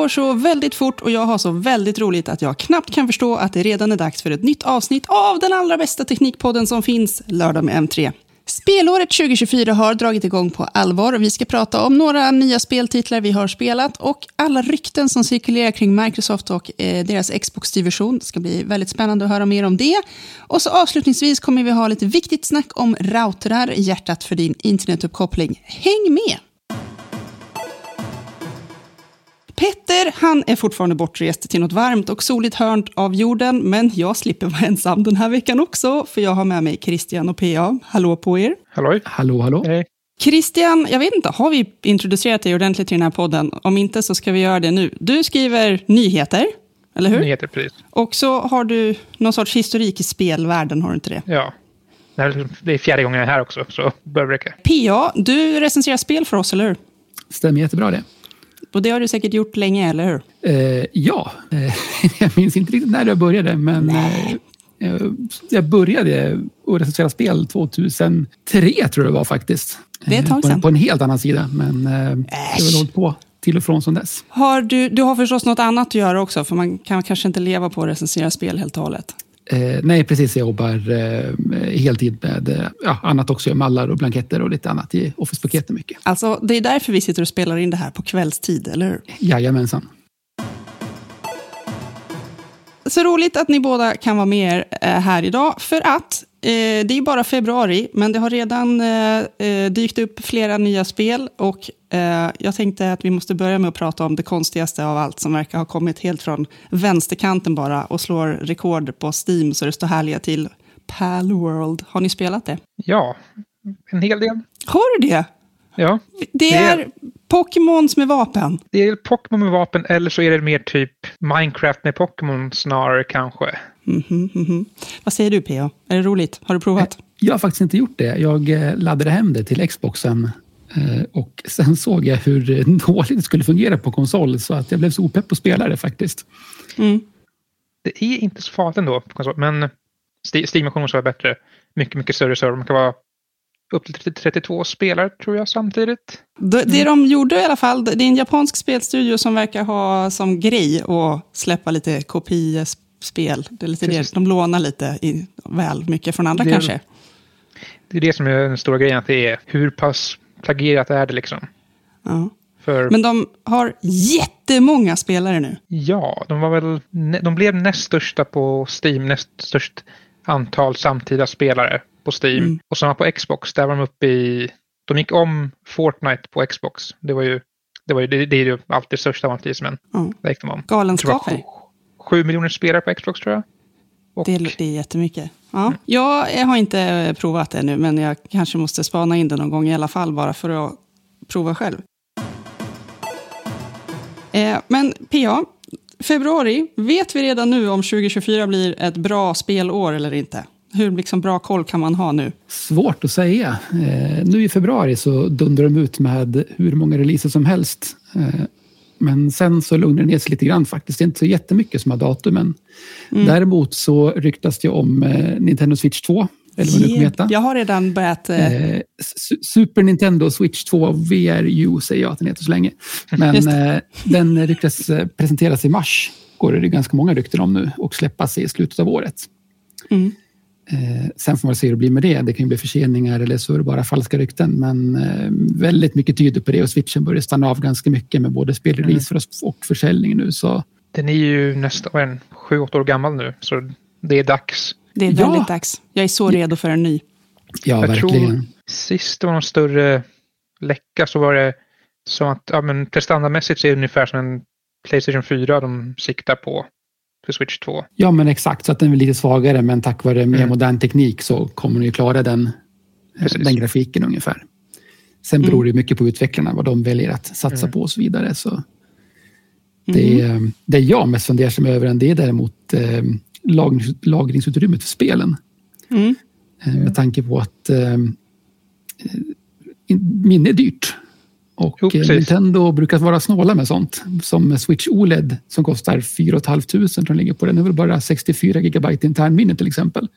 Går så väldigt fort och jag har så väldigt roligt att jag knappt kan förstå att det redan är dags för ett nytt avsnitt av den allra bästa teknikpodden som finns, Lördag med M3. Spelåret 2024 har dragit igång på allvar och vi ska prata om några nya speltitlar vi har spelat och alla rykten som cirkulerar kring Microsoft och eh, deras Xbox-division. Det ska bli väldigt spännande att höra mer om det. Och så avslutningsvis kommer vi ha lite viktigt snack om routrar, hjärtat för din internetuppkoppling. Häng med! Petter, han är fortfarande bortrest till något varmt och soligt hörn av jorden, men jag slipper vara ensam den här veckan också, för jag har med mig Christian och PA. Hallå på er! Halloj! Hallå, hallå! Hej! Christian, jag vet inte, har vi introducerat dig ordentligt i den här podden? Om inte så ska vi göra det nu. Du skriver nyheter, eller hur? Nyheter, precis. Och så har du någon sorts historik i spelvärlden, har du inte det? Ja. Det är fjärde gången jag är här också, så det räcka. PA, du recenserar spel för oss, eller hur? Stämmer jättebra det. Och det har du säkert gjort länge, eller hur? Eh, ja, eh, jag minns inte riktigt när jag började, men eh, eh, jag började att recensera spel 2003 tror jag det var faktiskt. Det är ett tag Eh, på, sedan. en- på en helt annan sida, men jag har hållit på till och från som dess. Har du, du har förstås något annat att göra också, för man kan kanske inte leva på att recensera spel helt och hållet. Eh, nej, precis. Jag jobbar eh, heltid med eh, ja, annat också. Mallar och blanketter och lite annat i Office-paketet mycket. Alltså, det är därför vi sitter och spelar in det här på kvällstid, eller hur? Jajamensan. Så roligt att ni båda kan vara med er eh, här idag, för att eh, det är bara februari, men det har redan eh, eh, dykt upp flera nya spel och eh, jag tänkte att vi måste börja med att prata om det konstigaste av allt som verkar ha kommit helt från vänsterkanten bara och slår rekord på Steam så det står härliga till. Palworld, har ni spelat det? Ja, en hel del. Har du det? Ja, Det Det- är Pokémons med vapen. det är Pokémon med vapen eller så är det mer typ Minecraft med Pokémon snarare kanske. Mhm, mhm. Vad säger du, PA? Är det roligt? Har du provat? Jag har faktiskt inte gjort det. Jag eh, laddade hem det till Xboxen eh, och sen såg jag hur dåligt det skulle fungera på konsol så att jag blev så opepp på spelare faktiskt. Mm. Det är inte så farligt ändå, på konsol, men Steam-versionen måste vara bättre. Mycket, mycket större server. Man kan vara upp till 30 32 spelare tror jag samtidigt. Det, det de gjorde i alla fall, det är en japansk spelstudio som verkar ha som grej att släppa lite kopiespel. Det är lite det, de lånar lite i, väl mycket från andra Det- kanske. Det är det som är den stora grejen, att det är hur pass plagierat är det liksom. Ja. För Men de har jättemånga spelare nu. Ja, de var väl, de blev näst största på Steam, näst störst antal samtida spelare på Steam. Mm. Och samma på Xbox, där var de uppe i, de gick om Fortnite på Xbox. Det var ju, det, var ju, det, det är ju alltid största vanligtvis, men där gick de om. Var Galenskaper. Sju, miljoner spelare på Xbox tror jag. Och, Det, är- det är jättemycket. Ja. Jag har inte provat det nu, men jag kanske måste spana in det någon gång i alla fall, bara för att prova själv. Eh, men PA, februari, vet vi redan nu om 2024 blir ett bra spelår eller inte? Hur liksom bra koll kan man ha nu? Svårt att säga. Eh, nu i februari så dundrar de ut med hur många releaser som helst. Eh, men sen så lugnar det ner sig lite grann faktiskt. Det är inte så jättemycket som har datumen. Däremot så ryktas det om eh, Nintendo Switch 2. Eller vad det nu kommer heta. Jag har redan börjat... Eh, Eh, Su- Super Nintendo Switch 2 VRU säger jag att den heter så länge. Men eh, den ryktas eh, presenteras i mars. Går det ganska många rykten om nu och släppas i slutet av året. mm. Eh, sen får man se hur det blir med det. Det kan ju bli förseningar eller så är det bara falska rykten. Men eh, väldigt mycket tyder på det och switchen börjar stanna av ganska mycket med både spelreleaser och- och försäljning nu. Så den är ju nästan, sju, åtta år gammal nu. Så det är dags. Det är Ja. väldigt dags. Jag är så redo för en ny. ja, Jag verkligen. tror sist det var någon större läcka så var det som att, ja men prestandamässigt så är det ungefär som en Playstation 4 de siktar på för Switch 2. Ja, men exakt. Så att den är lite svagare, men tack vare mer Mm. modern teknik så kommer den ju klara den, eh, Precis. den grafiken ungefär. Sen beror det ju mycket på utvecklarna, vad de väljer att satsa Mm. på och så vidare. Så det, Mm. är- det jag mest fundersam över än det är däremot eh, lagrings, lagringsutrymmet för spelen. Mm. Eh, Med tanke på att eh, in- minne är dyrt. Och Jo, eh. Nintendo brukar vara snåla med sånt. Som Switch OLED som kostar 4 500 som ligger på den. är väl bara 64 gigabyte internminne till exempel.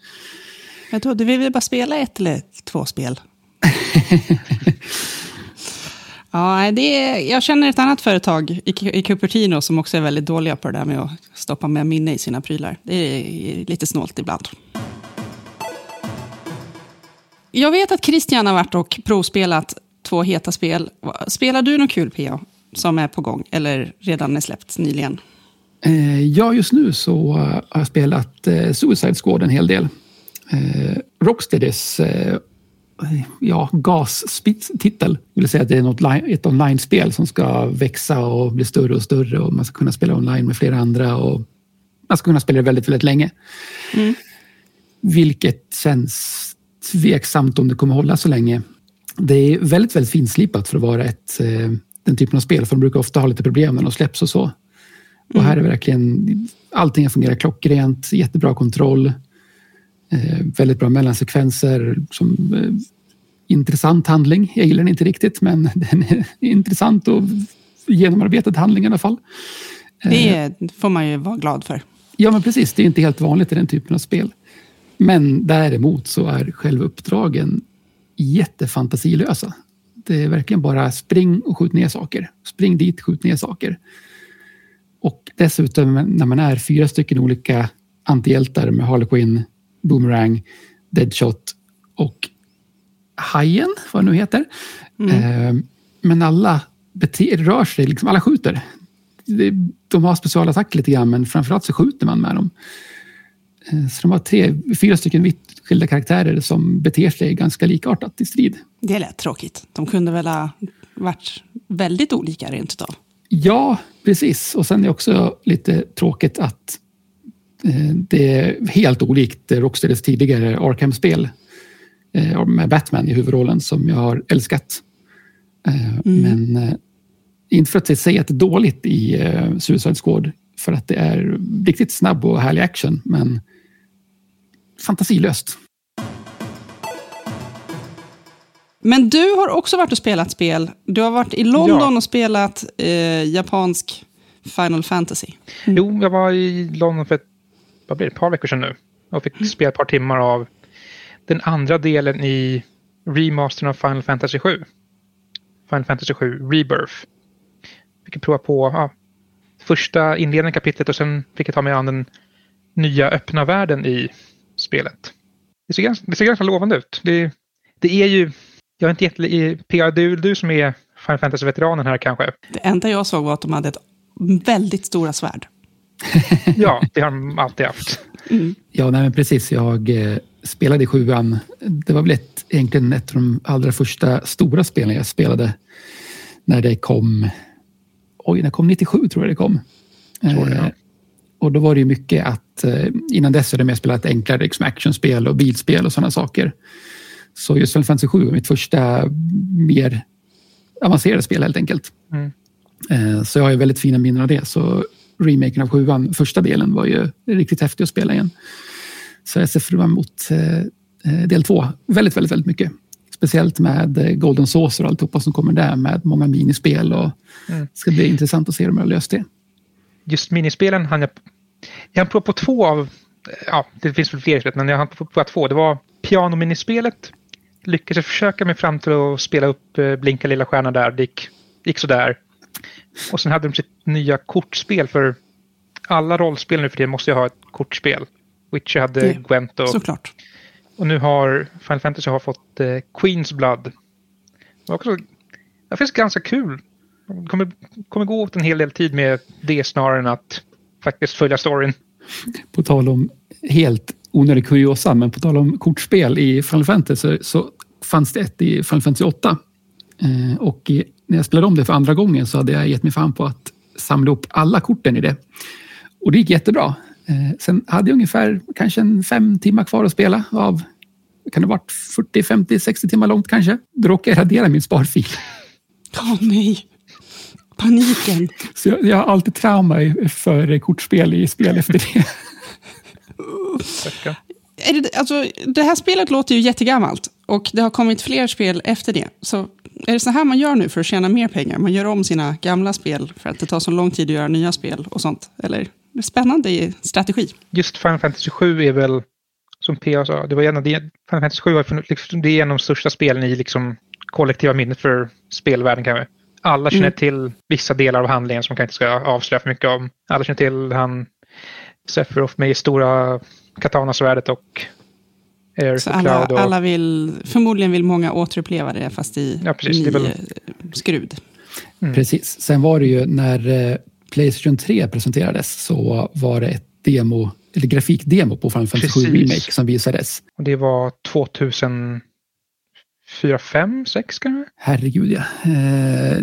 Jag trodde vi ville bara spela ett eller två spel. Ja, det är, jag känner ett annat företag i, i Cupertino som också är väldigt dåliga på det där med att stoppa med minne i sina prylar. Det är lite snålt ibland. Jag vet att Christian har varit och provspelat två heta spel. Spelar du något kul PA som är på gång eller redan är släppt nyligen? Eh, ja, just nu så har jag spelat eh, Suicide Squad en hel del. Eh, Rocksteadys ja, GAS-titel. Det vill säga att det är något, ett online-spel som ska växa och bli större och större och man ska kunna spela online med flera andra och man ska kunna spela det väldigt, väldigt länge. Mm. Vilket känns tveksamt om det kommer hålla så länge. Det är väldigt, väldigt finslipat för att vara ett, eh, den typen av spel, för de brukar ofta ha lite problem när de släpps och så. Och här är verkligen allting fungerar klockrent, jättebra kontroll, eh, väldigt bra mellansekvenser, som, eh, intressant handling. Jag gillar den inte riktigt, men den är intressant och genomarbetad handling i alla fall. Det får man ju vara glad för. Ja, men precis. Det är inte helt vanligt i den typen av spel. Men däremot så är själva uppdragen jättefantasilösa. Det är verkligen bara spring och skjut ner saker. Spring dit, skjut ner saker. Och dessutom när man är fyra stycken olika antihjältar med Harley Quinn, Boomerang, Deadshot och Hajen, vad det nu heter. Mm. Eh, men alla beter, rör sig, liksom, alla skjuter. De har specialattack lite grann men framförallt så skjuter man med dem. Eh, så de har tre, fyra stycken vitt skilda karaktärer som beter sig ganska likartat i strid. Det lät tråkigt. De kunde väl ha varit väldigt olika rent utav? Ja, precis. Och sen är det också lite tråkigt att eh, det är helt olikt Rocksteadys tidigare Arkham-spel eh, med Batman i huvudrollen som jag har älskat. Mm. Men inte för att säga att det är dåligt i Suicide Squad för att det är riktigt snabb och härlig action. Men fantasilöst. Men du har också varit och spelat spel. Du har varit i London ja. och spelat eh, japansk Final Fantasy. Mm. Jo, jag var i London för ett, vad blir det, ett par veckor sedan nu. Och fick mm. spela ett par timmar av den andra delen i remastern av Final Fantasy 7. Final Fantasy 7 Rebirth. Fick prova på ja, första inledande kapitlet och sen fick jag ta mig an den nya öppna världen i spelet. Det ser ganska, det ser ganska lovande ut. Det, det är ju, jag är inte jätte... PA, du, du som är Final Fantasy-veteranen här kanske? Det enda jag såg var att de hade ett väldigt stora svärd. ja, det har de alltid haft. Mm. Ja, nej, men precis. Jag eh, spelade i sjuan. Det var väl ett, egentligen ett av de allra första stora spelen jag spelade när det kom. Oj, när kom 97 tror jag det kom. Tror det, ja. Och då var det ju mycket att eh, innan dess hade jag spelat enklare liksom actionspel och bilspel och sådana saker. Så just Final Fantasy 7 var mitt första mer avancerade spel helt enkelt. Mm. Eh, så jag har ju väldigt fina minnen av det. Så remaken av sjuan, första delen, var ju riktigt häftig att spela igen. Så jag ser fram emot eh, del två väldigt, väldigt, väldigt mycket. Speciellt med Golden Saucer och alltihopa som kommer där med många minispel. Och mm. Det ska bli intressant att se hur de har löst det just minispelen hann jag... Jag hann prova på två av... Ja, det finns väl fler men jag hann prova två. Det var pianominispelet. Lyckades försöka mig fram till att spela upp eh, Blinka lilla stjärna där. Det gick, gick sådär. Och sen hade de sitt nya kortspel för alla rollspel nu för det måste ju ha ett kortspel. Witcher hade det, Gwent och... Såklart. Och nu har Final Fantasy har fått eh, Queens Blood. Det, också, det finns ganska kul kommer, kommer gå åt en hel del tid med det snarare än att faktiskt följa storyn. På tal om helt onödig kuriosa, men på tal om kortspel i Final Fantasy så fanns det ett i Final Fantasy 8. Eh, och när jag spelade om det för andra gången så hade jag gett mig fan på att samla upp alla korten i det. Och det gick jättebra. Eh, sen hade jag ungefär kanske en fem timmar kvar att spela av kan det ha varit 40, 50, 60 timmar långt kanske. Då råkade jag radera min sparfil. Åh oh, nej! Paniken. Så jag, jag har alltid trauma för kortspel i spel efter det. Är det, alltså, det här spelet låter ju jättegammalt och det har kommit fler spel efter det. Så är det så här man gör nu för att tjäna mer pengar? Man gör om sina gamla spel för att det tar så lång tid att göra nya spel och sånt? Eller? Det är spännande strategi. Just Final Fantasy 7 är väl, som PA sa, det var en av de, Final Fantasy 7 var, liksom, det är en av de största spelen i liksom, kollektiva minnet för spelvärlden kanske. Alla känner Mm. till vissa delar av handlingen som man kanske inte ska avslöja för mycket om. Alla känner till han Sephiroth med stora katanasvärdet och Air Så och alla. Och, alla vill, förmodligen vill många återuppleva det fast i Ja, precis. ny väl- eh, skrud. Mm. Precis. Sen var det ju när eh, Playstation 3 presenterades så var det ett demo, eller grafikdemo på Final Fantasy 7 Precis. Remake som visades. och det var 2004, 5, 6 kanske? Herregud ja. Eh,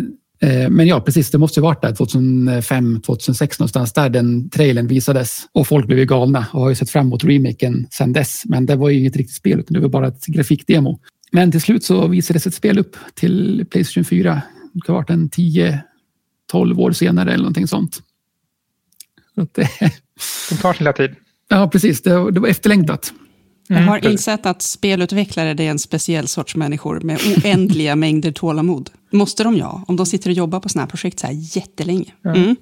eh, men ja, precis. Det måste ju varit där 2005, 2006 någonstans där den trailern visades. Och folk blev ju galna och har ju sett fram emot remaken sedan dess. Men det var ju inget riktigt spel utan det var bara ett grafikdemo. Men till slut så visades ett spel upp till Playstation 4. Det kan ha varit en 10, 12 år senare eller någonting sånt. Så det, De tar sin lilla tid. ja, precis. Det, det var efterlängtat. Jag Mm, har insett att spelutvecklare det är en speciell sorts människor med oändliga mängder tålamod. Måste de ja, om de sitter och jobbar på sådana här projekt så här jättelänge. Mm.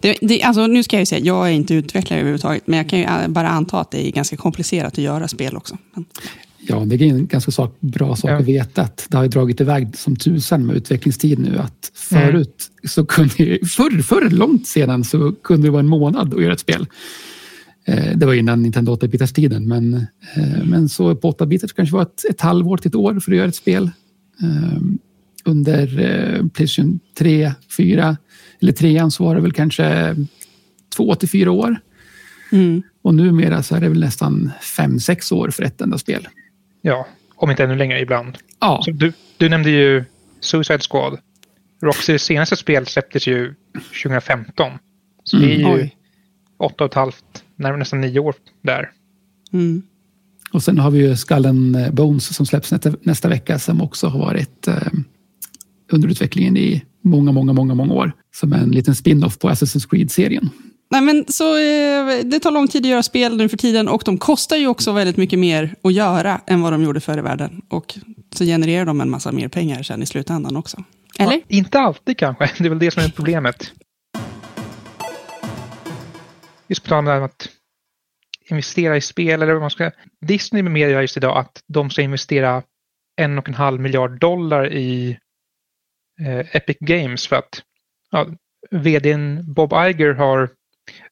Det, det, alltså, nu ska jag ju säga, jag är inte utvecklare överhuvudtaget, men jag kan ju äh, bara anta att det är ganska komplicerat att göra spel också. Men, Ja, det är en ganska sak, bra sak Ja. att veta att det har ju dragit iväg som tusan med utvecklingstid nu. Att förut så kunde förr, förr långt sedan så kunde det vara en månad att göra ett spel. Eh, Det var innan Nintendo 8-bitars-tiden, men, eh, men så på 8-bitars kanske var ett, ett halvår till ett år för att göra ett spel. Eh, Under eh, Playstation 3, 4 eller 3 så var det väl kanske två till fyra år. mm. Och numera så är det väl nästan fem, sex år för ett enda spel. Ja, om inte ännu längre ibland. Ja, Så du, du nämnde ju Suicide Squad. Roxys senaste spel släpptes ju 2015. Så det är ju Oj. åtta och ett halvt, nästan nio år där. Mm. Och sen har vi ju Skallen eh, Bones som släpps nästa, nästa vecka som också har varit eh, under utvecklingen i många, många, många, många år. Som en liten spin-off på Assassin's Creed-serien. Nej, men så, eh, det tar lång tid att göra spel nu för tiden och de kostar ju också väldigt mycket mer att göra än vad de gjorde förr i världen. Och så genererar de en massa mer pengar sen i slutändan också. Eller? Ja, inte alltid kanske. Det är väl det som är problemet. Just på tal om det här med att investera i spel eller vad man ska... Disney med media just idag att de ska investera en och en halv miljard dollar i eh, Epic Games för att ja, vdn Bob Iger har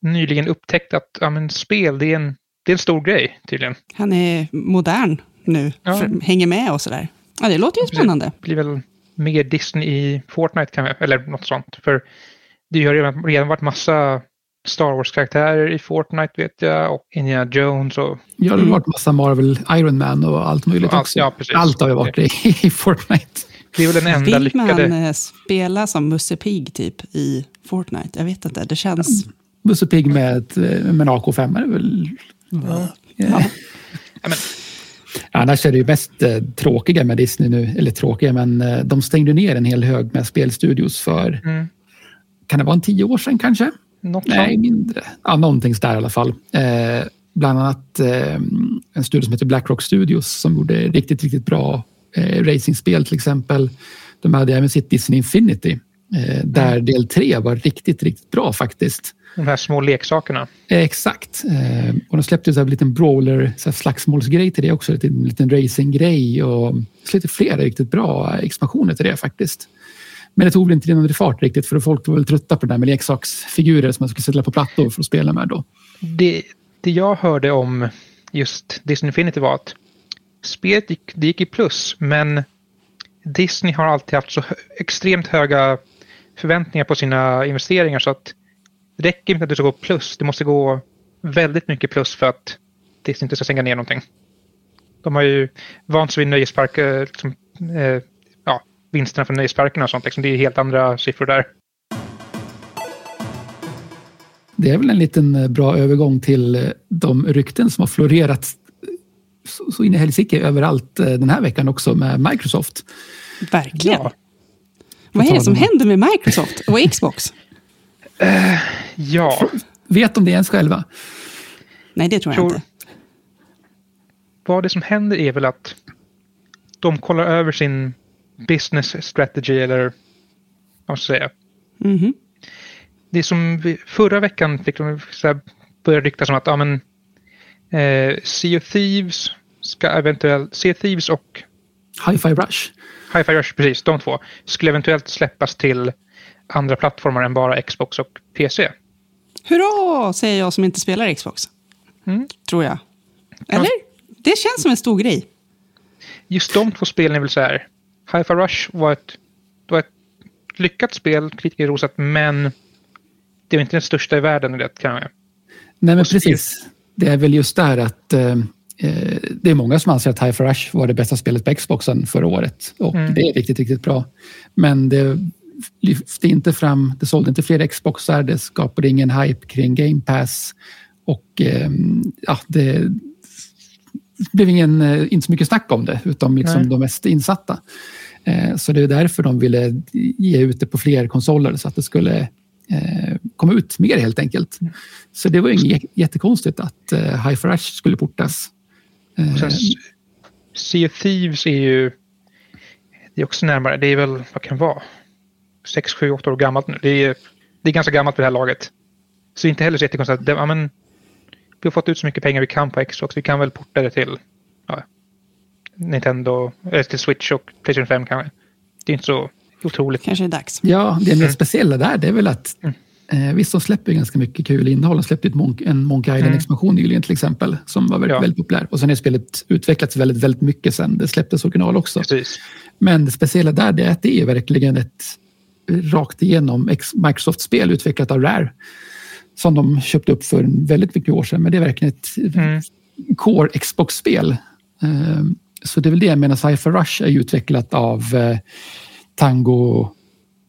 nyligen upptäckt att ja, men spel det är, en, det är en stor grej tydligen. Han är modern nu, Ja. hänger med och sådär. Ja, det låter ju spännande. Det blir väl mer Disney i Fortnite kan vi, eller något sånt. För det har redan, redan varit massa Star Wars-karaktärer i Fortnite vet jag och Indiana Jones och Ja, det har varit massa Marvel, Iron Man och allt möjligt Allt, också. ja, precis. Allt har ju varit i, i Fortnite. det är väl den enda Vill man lyckade. eh, spela som Musse Pigg typ i Fortnite? Jag vet inte, det känns... Musse Pigg med, eh, med en AK5 är det väl. Ja. Ja, men, Annars är det ju mest eh, tråkiga med Disney nu, eller tråkiga, men eh, de stängde ner en hel hög med spelstudios för, mm, kan det vara en tio år sedan kanske? Något Nej, mindre. Ja, någonting där i alla fall. Eh, bland annat eh, en studio som heter Blackrock Studios som gjorde riktigt, riktigt bra eh, racingspel till exempel. De hade även sitt Disney Infinity eh, där del tre var riktigt, riktigt bra faktiskt. De här små leksakerna. Eh, exakt. Eh, och de släppte så här en liten brawler, så här slagsmålsgrej till det också. En liten racinggrej och släppte flera riktigt bra expansioner till det faktiskt. Men det tog väl inte någon fart riktigt för folk var väl trötta på det där med leksaksfigurer som man skulle sätta på plattor för att spela med då. Det, det jag hörde om just Disney Infinity var att spelet gick, det gick i plus, men Disney har alltid haft så extremt höga förväntningar på sina investeringar så att det räcker inte att det ska gå plus. Det måste gå väldigt mycket plus för att Disney inte ska sänka ner någonting. De har ju vant sig vid nöjesparker, liksom, eh, vinsterna från nöjesparkerna och sånt. Liksom. Det är helt andra siffror där. Det är väl en liten eh, bra övergång till eh, de rykten som har florerat så, så in i helsike överallt eh, den här veckan också med Microsoft. Verkligen. Ja. Vad är det som händer med Microsoft och Xbox? Ja, Vet de det ens själva? Nej, det tror jag Tror- inte. vad det som händer är väl att de kollar över sin business strategy eller vad ska jag säga. Mhm. Det är som vi, förra veckan fick de så här, börja ryktas om att ja, men, eh, Sea of Thieves ska eventuellt, Sea of Thieves och Hi-Fi Rush. Hi-Fi Rush, precis, de två, skulle eventuellt släppas till andra plattformar än bara Xbox och PC. Hurra, säger jag som inte spelar Xbox. Mm. Tror jag. Eller? Det känns som en stor grej. Just de två spelen är väl så här. Hi-Fi Rush var ett, var ett lyckat spel, kritikerrosat, men det är inte den största i världen i det kanske. Nej, men precis. Det är väl just där att eh, det är många som anser att Hi-Fi Rush var det bästa spelet på Xboxen förra året. Och mm. det är riktigt, riktigt bra. Men det lyfte inte fram, det sålde inte fler Xboxar, det skapade ingen hype kring Game Pass. Och eh, ja, det blev ingen, eh, inte så mycket snack om det, utom liksom de mest insatta. Eh, så det är därför de ville ge ut det på fler konsoler så att det skulle eh, komma ut mer helt enkelt. Mm. Så det var inget jättekonstigt att High Rush skulle portas. Sen, sea of Thieves är ju det är också närmare. Det är väl, vad kan det vara? 6, 7, 8 år gammalt nu. Det är, det är ganska gammalt för det här laget. Så inte heller så jättekonstigt att ja, men, vi har fått ut så mycket pengar vi kan på Xbox. Vi kan väl porta det till ja, Nintendo, eller till Switch och Playstation 5 kanske. Det är inte så otroligt. Kanske är dags. Ja, det mest mm. speciella där det är väl att mm. eh, visst, de släpper ganska mycket kul innehåll. De släppte en Monkey Island-expansion mm. nyligen till exempel, som var väldigt, ja. väldigt populär. Och sen har spelet utvecklats väldigt, väldigt mycket sen det släpptes original också. Precis. Men det speciella där det är att det är verkligen ett rakt igenom Microsoft-spel utvecklat av Rare. Som de köpte upp för väldigt mycket år sedan. Men det är verkligen ett mm. core Xbox-spel. Ehm, så det är väl det jag menar. Cypher Rush är utvecklat av eh, Tango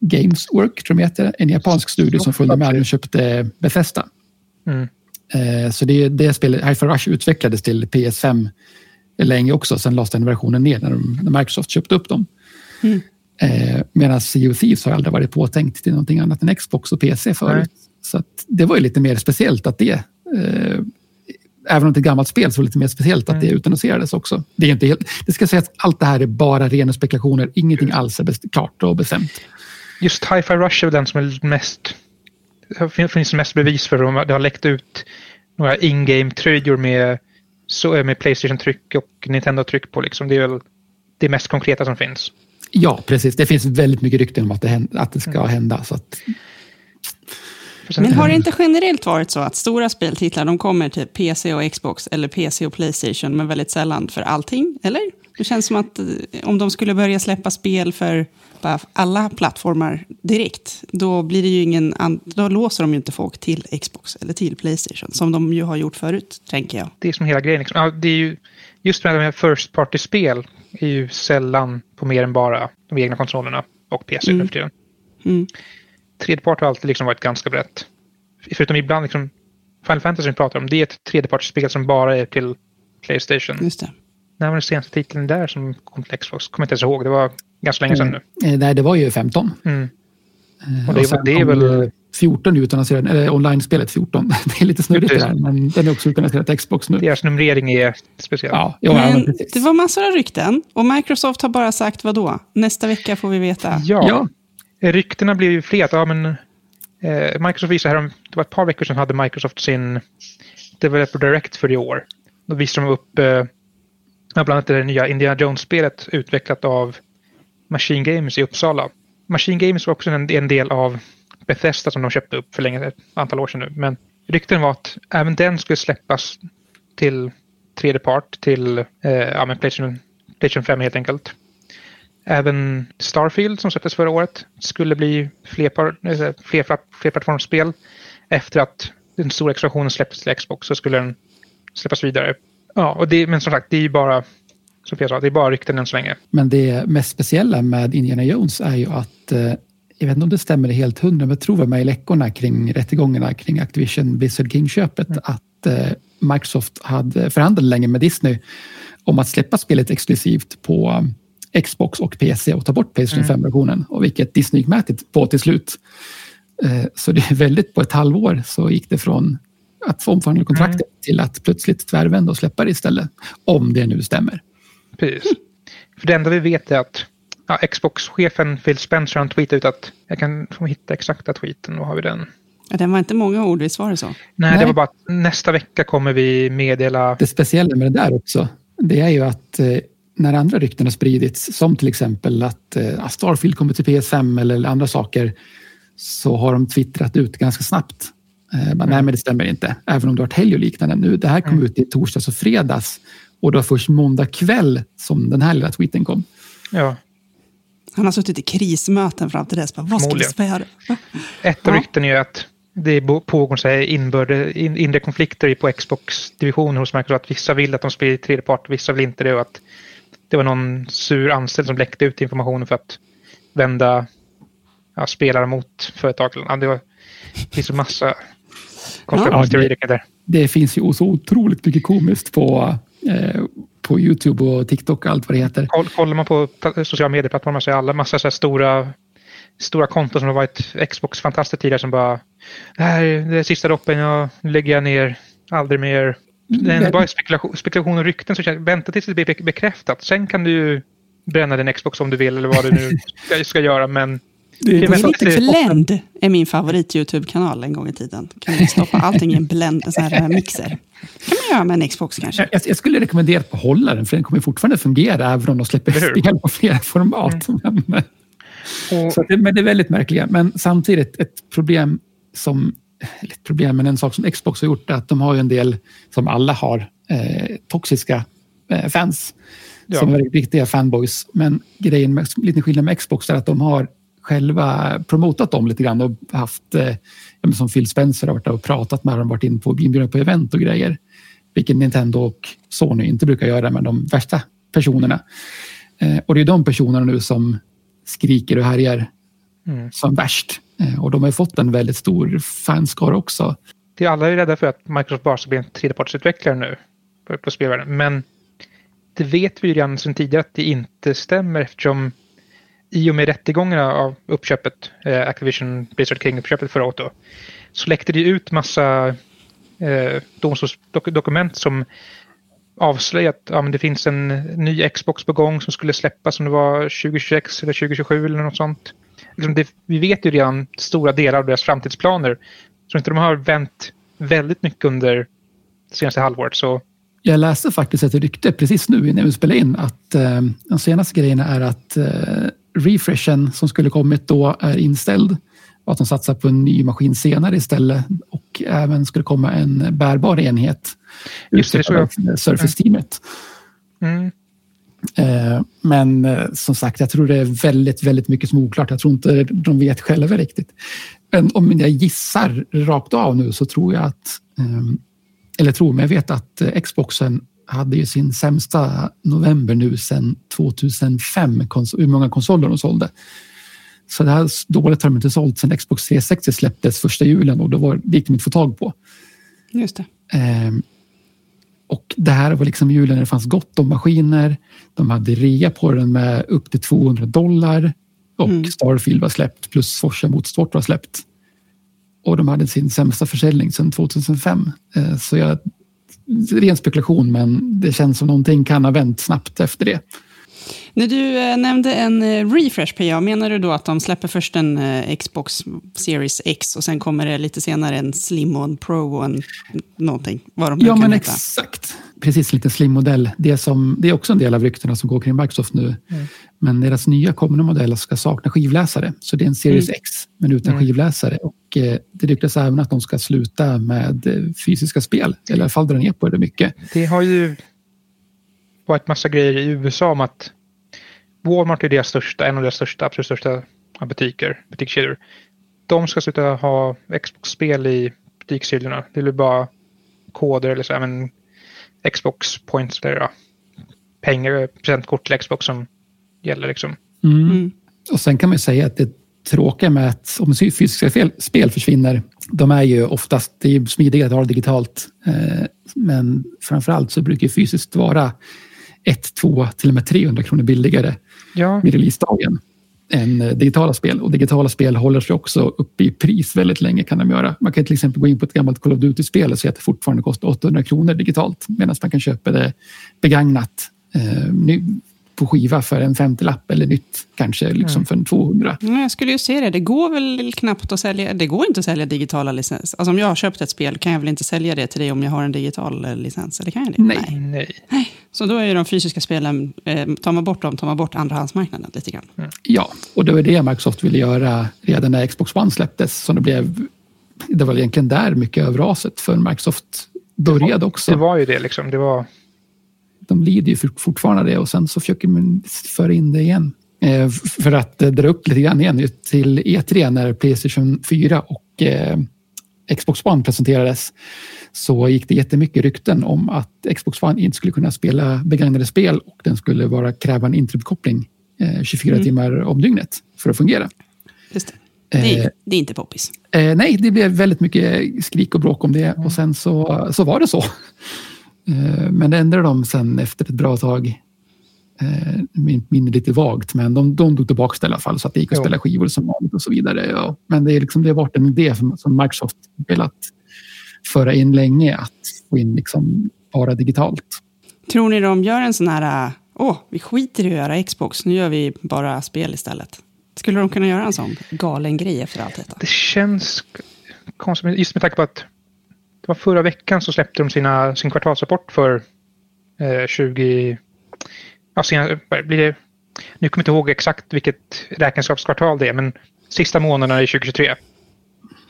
Games Work, tror jag heter. En japansk studio som följde med och köpte Bethesda. Mm. Eh, så det, det spelet, Hyper Rush utvecklades till PS5 länge också. Sen lades den versionen ner när, de, när Microsoft köpte upp dem. Mm. Eh, Medan Sea of Thieves har aldrig varit påtänkt till någonting annat än Xbox och PC förut. Så det var ju lite mer speciellt att det, eh, även om det är ett gammalt spel, så var det lite mer speciellt att mm. det utannonserades också. Det, är inte helt, det ska sägas att allt det här är bara rena spekulationer. Ingenting alls är klart och bestämt. Just Hi-Fi Rush är den som är mest det finns mest bevis för det har läckt ut några in-game-tröjor med, med Playstation-tryck och Nintendo-tryck på. Liksom. Det är väl det mest konkreta som finns. Ja, precis. Det finns väldigt mycket rykten om att det, händer, att det ska mm. hända. Så att... Men har det inte generellt varit så att stora speltitlar de kommer till PC och Xbox eller PC och Playstation men väldigt sällan för allting? Eller? Det känns som att eh, om de skulle börja släppa spel för alla plattformar direkt, då blir det ju ingen då låser de ju inte folk till Xbox eller till Playstation, som de ju har gjort förut, tänker jag. Det är som hela grejen. Liksom. Ja, det är ju, just med de här First Party-spel är ju sällan på mer än bara de egna konsolerna och PC mm. nu mm. Tredjepart har alltid liksom varit ganska brett. Förutom ibland, liksom, Final Fantasy vi pratar om, det är ett tredjepartsspel som bara är till Playstation. Just det. När var den senaste titeln där som kom till Xbox? Kommer inte ens ihåg. Det var ganska länge sedan nu. Eh, nej, det var ju 15. Mm. Eh, och det, och det är väl... 14 utannonserad, eller online-spelet 14. Det är lite snurrigt det där, men den är också utannonserad till Xbox nu. Deras numrering är speciell. Ja, ja, men det var massor av rykten och Microsoft har bara sagt vad då? Nästa vecka får vi veta. Ja, ja ryktena blir ju fler. att, Ja, men, eh, Microsoft visade här, det var ett par veckor sedan hade Microsoft sin Developer Direct för i år. Då visade de upp eh, bland annat det nya Indiana Jones-spelet utvecklat av Machine Games i Uppsala. Machine Games var också en, en del av Bethesda som de köpte upp för länge, ett antal år sedan nu. Men rykten var att även den skulle släppas till tredje part, till eh, ja, men PlayStation, PlayStation 5 helt enkelt. Även Starfield som släpptes förra året skulle bli fler, eh, fler, flerplattformsspel. Efter att den stora expansionen släpptes till Xbox så skulle den släppas vidare. Ja, och det, men som sagt, det är ju bara som jag sa, det är bara rykten än så länge. Men det mest speciella med Indiana Jones är ju att eh, jag vet inte om det stämmer helt hundra, men jag tror med i läckorna kring rättegångarna kring Activision Blizzard King-köpet mm. att eh, Microsoft hade förhandlat länge med Disney om att släppa spelet exklusivt på Xbox och PC och ta bort Playstation mm. 5-versionen. Och vilket Disney gick med på till slut. Eh, så det är väldigt på ett halvår så gick det från att få omförhandla kontraktet mm. till att plötsligt tvärvända och släppa det istället. Om det nu stämmer. Precis. För det enda vi vet är att ja, Xbox-chefen Phil Spencer han tweetade ut att jag kan hitta exakta tweeten. Var har vi den? Ja, den var inte många ord, visst var det så? Nej, Nej, det var bara att nästa vecka kommer vi meddela... Det speciella med det där också, det är ju att eh, när andra rykten har spridits, som till exempel att eh, Starfield kommer till PS5 eller andra saker, så har de twittrat ut ganska snabbt. Eh, bara, mm. Nej, men det stämmer inte, även om det har varit helg och liknande. Nu, det här kom mm. ut i torsdags och fredags och det var först måndag kväll som den här lilla tweeten kom. Ja. Han har suttit i krismöten fram till dess. Bara, vad ska vi spela? Ett av rykten är att det pågår så här inbörde, in, inre konflikter på Xbox-divisionen hos Microsoft. Vissa vill att de spelar i tredje part, vissa vill inte det. Och att det var någon sur anställd som läckte ut informationen för att vända ja, spelare mot företag. Ja, det, var, det finns en massa konspirationsteorier ja, det, det finns ju så otroligt mycket komiskt på, eh, på YouTube och TikTok och allt vad det heter. Kollar man på sociala medieplattformar så är alla massa så stora, stora konton som har varit Xbox fantastiskt tidigare som bara det här är det sista droppen, jag lägger jag ner, aldrig mer. Det är bara spekulation, spekulation och rykten, så vänta tills det blir bekräftat. Sen kan du bränna din Xbox om du vill eller vad du nu ska, ska göra, men Blend är min favorit-YouTube-kanal en gång i tiden. Kan du stoppa allting i en blend, en sån här mixer. kan man göra med en Xbox kanske. Jag, jag skulle rekommendera att behålla den, för den kommer fortfarande fungera även om de släpper spel på flera format. Mm. Men, så det, men det är väldigt märkliga. Men samtidigt ett problem som ett problem, men en sak som Xbox har gjort är att de har ju en del, som alla har, eh, toxiska eh, fans. Ja. Som är riktiga fanboys. Men grejen med, lite skillnad med Xbox är att de har själva promotat dem lite grann och haft, eh, som Phil Spencer har varit och pratat med dem, varit in på inbjudna på event och grejer. Vilket Nintendo och Sony inte brukar göra med de värsta personerna. Eh, och det är de personerna nu som skriker och härjar mm. som värst. Eh, och de har fått en väldigt stor fanskara också. Det är alla är rädda för att Microsoft bara ska bli en tredjepartsutvecklare nu på, på spelvärlden. Men det vet vi ju redan sedan tidigare att det inte stämmer eftersom i och med rättegångarna av uppköpet, eh, Activision Blizzard King-uppköpet förra året då, så läckte det ut massa eh, domstolsdokument som avslöjat att ja, men det finns en ny Xbox på gång som skulle släppas om det var 2026 eller 2027 eller något sånt. Liksom det, vi vet ju redan stora delar av deras framtidsplaner. Så inte de har vänt väldigt mycket under det senaste halvåret. Så jag läste faktiskt ett rykte precis nu innan vi spelade in att eh, de senaste grejerna är att eh, refreshen som skulle kommit då är inställd och att de satsar på en ny maskin senare istället och även skulle komma en bärbar enhet. Just det, så Surface-teamet. Mm. Eh, men eh, som sagt, jag tror det är väldigt, väldigt mycket som är oklart. Jag tror inte de vet själva riktigt. Men om jag gissar rakt av nu så tror jag att, ehm, eller tror, jag vet att eh, Xboxen hade ju sin sämsta november nu sedan 2005, hur många konsoler de sålde. Så det här dåligt har de inte sålt sedan Xbox 360 släpptes första julen och då var, det gick de inte att få tag på. Just det. Och det här var liksom julen när det fanns gott om maskiner. De hade rea på den med upp till 200 dollar och mm. Starfield var släppt plus Forza Motorsport var släppt. Och de hade sin sämsta försäljning sedan 2005. Ehm, så jag ren spekulation, men det känns som någonting kan ha vänt snabbt efter det. När du eh, nämnde en eh, refresh PA, menar du då att de släpper först en eh, Xbox Series X och sen kommer det lite senare en Slim och en Pro och en någonting? Vad de ja, men heta. exakt. Precis, lite slim-modell. Det, som, det är också en del av ryktena som går kring Microsoft nu. Mm. Men deras nya kommande modell ska sakna skivläsare. Så det är en Series mm. X, men utan mm. skivläsare. Och eh, det ryktas även att de ska sluta med eh, fysiska spel. Eller i alla fall dra ner på det mycket. Det har ju varit massa grejer i USA om att Walmart är deras största, en av deras största, absolut största butiker, butikskedjor. De ska sluta ha Xbox-spel i butikshyllorna. Det blir bara koder eller så, även Xbox points eller ja, pengar, presentkort till Xbox som gäller liksom. Mm. Mm. Och sen kan man säga att det tråkiga med att om fysiska spel, spel försvinner, de är ju oftast det är smidiga att ha digitalt. Eh, men framförallt så brukar fysiskt vara 1, 2, till och med 300 kronor billigare ja. vid releasedagen än eh, digitala spel. Och digitala spel håller sig också uppe i pris väldigt länge kan de göra. Man kan till exempel gå in på ett gammalt Call of Duty-spel och se att det fortfarande kostar 800 kronor digitalt medan man kan köpa det begagnat eh, på skiva för en 50-lapp eller nytt kanske liksom mm. för en 200. Ja, jag skulle ju se det. Det går väl knappt att sälja. Det går inte att sälja digitala licens. Alltså om jag har köpt ett spel kan jag väl inte sälja det till dig om jag har en digital eh, licens? Eller kan jag det? Nej. Nej. Nej. Så då är ju de fysiska spelen, eh, tar man bort dem, tar man bort andrahandsmarknaden lite grann. Mm. Ja, och det var det Microsoft ville göra redan när Xbox One släpptes. Så det, blev, det var egentligen där mycket av raset för Microsoft började också. Det var ju det liksom. Det var... De lider ju fortfarande det och sen så försöker man föra in det igen. Eh, för att eh, dra upp lite grann igen till E3 när Playstation 4 och eh, Xbox One presenterades så gick det jättemycket rykten om att Xbox One inte skulle kunna spela begagnade spel och den skulle vara kräva en internetuppkoppling 24 mm. timmar om dygnet för att fungera. Just det. Det är, det är inte poppis. Eh, nej, det blev väldigt mycket skrik och bråk om det och sen så, så var det så. Eh, men det ändrade de sen efter ett bra tag Eh, minne lite vagt, men de, de tog tillbaka det i alla fall så att det gick att spela skivor som vanligt och så vidare. Ja. Men det, är liksom, det har varit en idé som, som Microsoft velat föra in länge, att få in liksom bara digitalt. Tror ni de gör en sån här, åh, vi skiter i att göra Xbox, nu gör vi bara spel istället? Skulle de kunna göra en sån galen grej efter allt detta? Det känns konstigt, just med tanke på att det var förra veckan så släppte de sina, sin kvartalsrapport för eh, 20 sen, blir det, nu kommer jag inte ihåg exakt vilket räkenskapskvartal det är, men sista månaderna i 2023.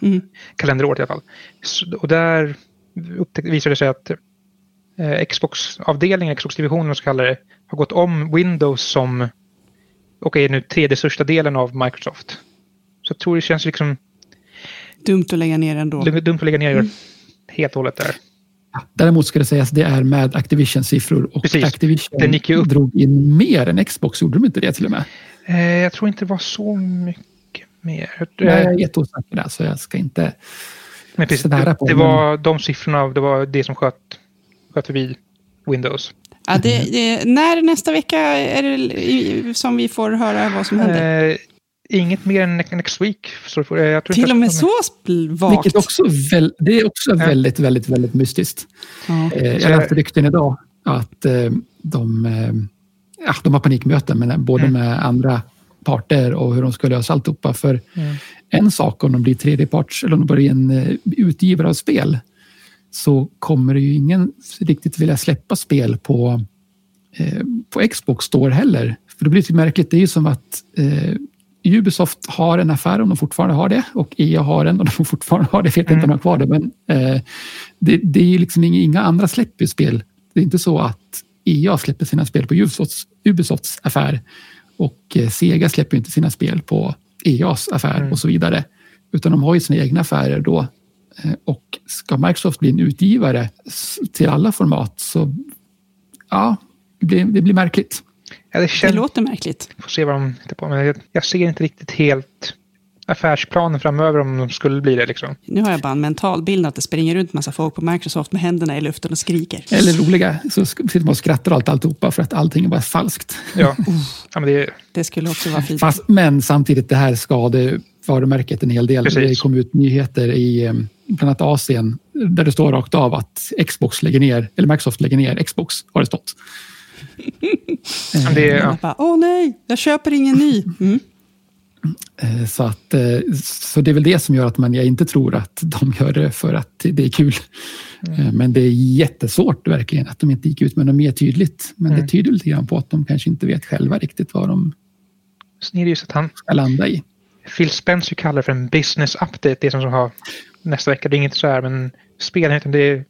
Mm. Kalenderåret i alla fall. Så, och där visade det sig att eh, Xbox-avdelningen, Xbox-divisionen så kallar det, har gått om Windows som och är nu tredje största delen av Microsoft. Så jag tror det känns liksom... Dumt att lägga ner ändå. Dumt att lägga ner mm. helt och hållet där. Däremot ska det sägas att det är med Activision-siffror och Precis. Activision Den gick ju upp. drog in mer än Xbox. Gjorde de inte det till och med? Eh, jag tror inte det var så mycket mer. Nej, jag är jätteosäker där, så jag ska inte men precis, det. Det var de siffrorna, det var det som sköt, sköt förbi Windows. Ja, det, det, när nästa vecka är det som vi får höra vad som händer? Eh, Inget mer än next week. Så jag tror Till och med så vagt. Vilket också väl, det är också ja. väldigt, väldigt, väldigt mystiskt. Ja. Eh, jag läste rykten idag att eh, de, eh, ja, de har panikmöten med, både mm. med andra parter och hur de ska lösa alltihopa. För mm. en sak om de blir tredjeparts eller om de blir en utgivare av spel så kommer det ju ingen riktigt vilja släppa spel på, på Xbox Store heller. För det blir lite märkligt. Det är ju som att Ubisoft har en affär om de fortfarande har det och EA har en och de fortfarande har det. Jag vet inte om de har kvar det, men eh, det, det, är liksom inga, andra släpper spel. Det är inte så att EA släpper sina spel på Ubisofts, Ubisofts affär och eh, Sega släpper inte sina spel på EAs affär mm. och så vidare. Utan de har ju sina egna affärer då. Eh, och ska Microsoft bli en utgivare till alla format så ja, det det blir märkligt. Ja, det, känns... det låter märkligt. Får se vad de hittar på. Men jag, jag ser inte riktigt helt affärsplanen framöver om de skulle bli det. Liksom. Nu har jag bara en mental bild att det springer runt massa folk på Microsoft med händerna i luften och skriker. Eller roliga, så sitter man och skrattar allt alltihopa för att allting är bara falskt. Ja, ja men det... det skulle också vara fint. Fast, men samtidigt, det här skadar varumärket en hel del. Precis. Det kom ut nyheter i bland annat Asien där det står rakt av att Xbox lägger ner, eller Microsoft lägger ner Xbox, har det stått. Det, ja. bara, Åh nej, jag köper ingen ny. Mm. Eh, så, att, eh, så det är väl det som gör att man, jag inte tror att de gör det för att det är kul. Mm. Eh, men det är jättesvårt verkligen att de inte gick ut med något mer tydligt. Men mm. det tyder lite grann på att de kanske inte vet själva riktigt vad de att han, ska landa i. Phil Spencer kallar det för en business update, det som har nästa vecka. Det är inget så här, men spelenheten det är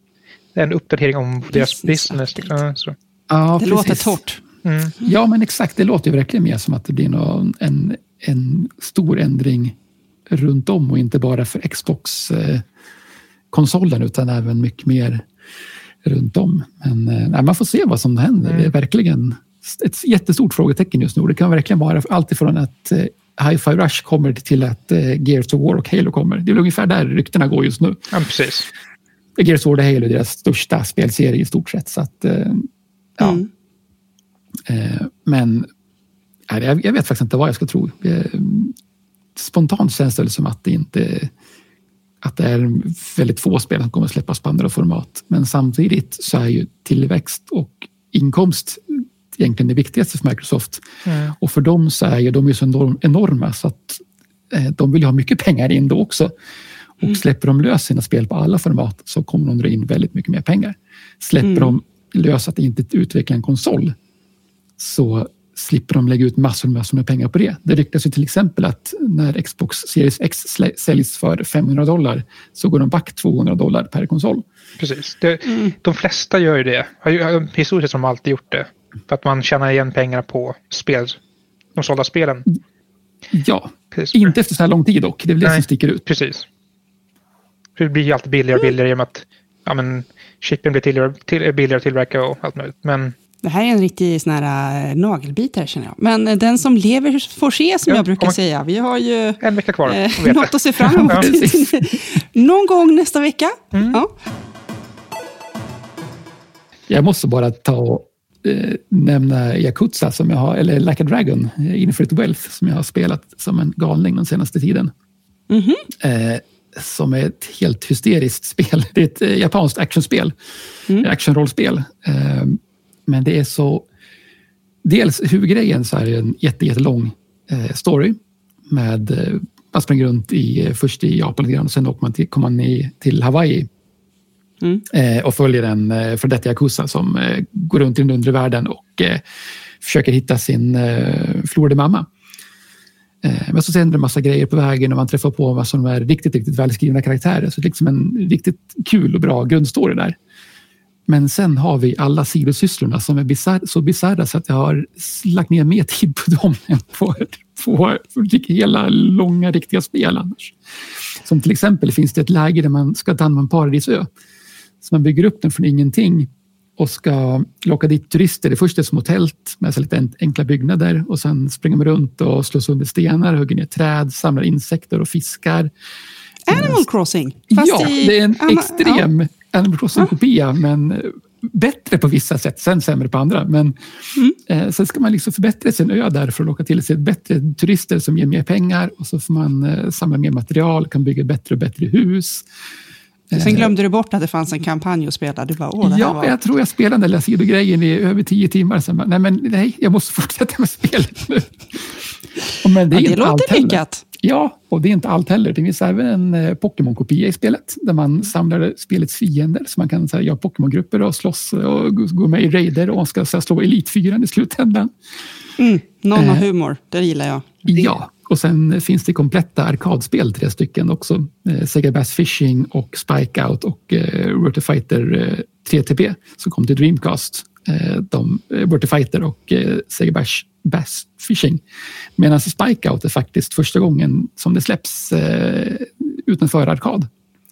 en uppdatering om business deras business. Så. Ja, det precis. låter torrt. Mm. Ja, men exakt. Det låter ju verkligen mer som att det blir någon, en, en stor ändring runt om och inte bara för Xbox-konsolen utan även mycket mer runt om. Men nej, man får se vad som händer. Mm. Det är verkligen ett jättestort frågetecken just nu. Det kan verkligen vara allt ifrån att eh, Hi-Fi Rush kommer till att eh, Gears of War och Halo kommer. Det är väl ungefär där ryktena går just nu. Ja, precis. Gears of War och Halo är deras största spelserie i stort sett. Så att, eh, Ja. Mm. Eh, men jag, jag, vet faktiskt inte vad jag ska tro. Eh, spontant känns det som att det inte att det är väldigt få spel som kommer att släppas på andra format. Men samtidigt så är ju tillväxt och inkomst egentligen det viktigaste för Microsoft. Mm. Och för dem så är ju de är så enorm, enorma så att eh, de vill ha mycket pengar in då också. Och mm. släpper de lös sina spel på alla format så kommer de dra in väldigt mycket mer pengar. Släpper mm. de lösa att inte utveckla en konsol så slipper de lägga ut massor, massor med pengar på det. Det ryktas ju till exempel att när Xbox Series X säljs för 500 dollar så går de back 200 dollar per konsol. Precis. Det, mm. De flesta gör ju det. Historiskt har de alltid gjort det. För att man tjänar igen pengar på spel, de sålda spelen. Ja, precis. inte efter så här lång tid dock. Det är väl det som sticker ut. Precis. Det blir ju alltid billigare och billigare med att ja, men, chippen blir till, till, billigare att tillverka och allt möjligt. Men det här är en riktig sån här, äh, nagelbitare känner jag. Men äh, den som lever får se som ja, jag brukar man... säga. Vi har ju en vecka kvar. Eh, något att se fram emot. Någon gång nästa vecka. Mm. Ja. Jag måste bara ta och eh, nämna Yakuza, som jag har, eller Like a Dragon, eh, Infinite Wealth, som jag har spelat som en galning den senaste tiden. Mm -hmm. eh, som är ett helt hysteriskt spel. Det är ett eh, japanskt actionspel, mm. actionrollspel. Eh, men det är så... Dels huvudgrejen så är det en jättelång eh, story med eh, man springer runt i, eh, först i Japan lite grann och sen åker man till, kommer man i, till Hawaii mm. eh, och följer en eh, för detta Yakuza som eh, går runt i den undre världen och eh, försöker hitta sin eh, förlorade mamma. Eh, men så händer det en massa grejer på vägen och man träffar på vad som är riktigt, riktigt välskrivna karaktärer. Så det är liksom en riktigt kul och bra grundstory där. Men sen har vi alla sidosysslorna som är bizarr, så bisarra så att jag har lagt ner mer tid på dem än på, på hela långa riktiga spel annars. Som till exempel finns det ett läge där man ska ta hand om en paradisö. Så man bygger upp den från ingenting och ska locka dit turister. Det första är små tält med så lite enkla byggnader och sen springer man runt och slår sönder stenar, hugger ner träd, samlar insekter och fiskar. Animal Crossing? ja, i... det är en extrem ja. Animal Crossing-kopia, men eh, bättre på vissa sätt, sen sämre på andra. Men mm. eh, sen ska man liksom förbättra sin ö där för att locka till sig bättre turister som ger mer pengar och så får man eh, samla mer material, kan bygga bättre och bättre hus. Sen eh, glömde du bort att det fanns en kampanj att spela. Du bara, Åh, det ja, var... jag tror jag spelade den där sidogrejen i över tio timmar. Sen bara, nej, men nej, jag måste fortsätta med spelet nu. Men det, är ja, det låter lyckat. Ja, och det är inte allt heller. Det finns även en eh, Pokémon-kopia i spelet där man samlar spelets fiender. Så man kan göra Pokémon-grupper och slåss och gå med i raider och ska så slå Elitfyran i slutändan. Mm, någon har eh, humor, det gillar jag. Ja, och sen finns det kompletta arkadspel, tre stycken också. Eh, Sega Bass Fishing och Spike Out och eh, Rotor Fighter eh, 3TP som kom till Dreamcast. Eh, de, eh, Rotor Fighter och eh, Sega Bass Bass Fishing. Medan Spike Out är faktiskt första gången som det släpps eh, utanför arkad.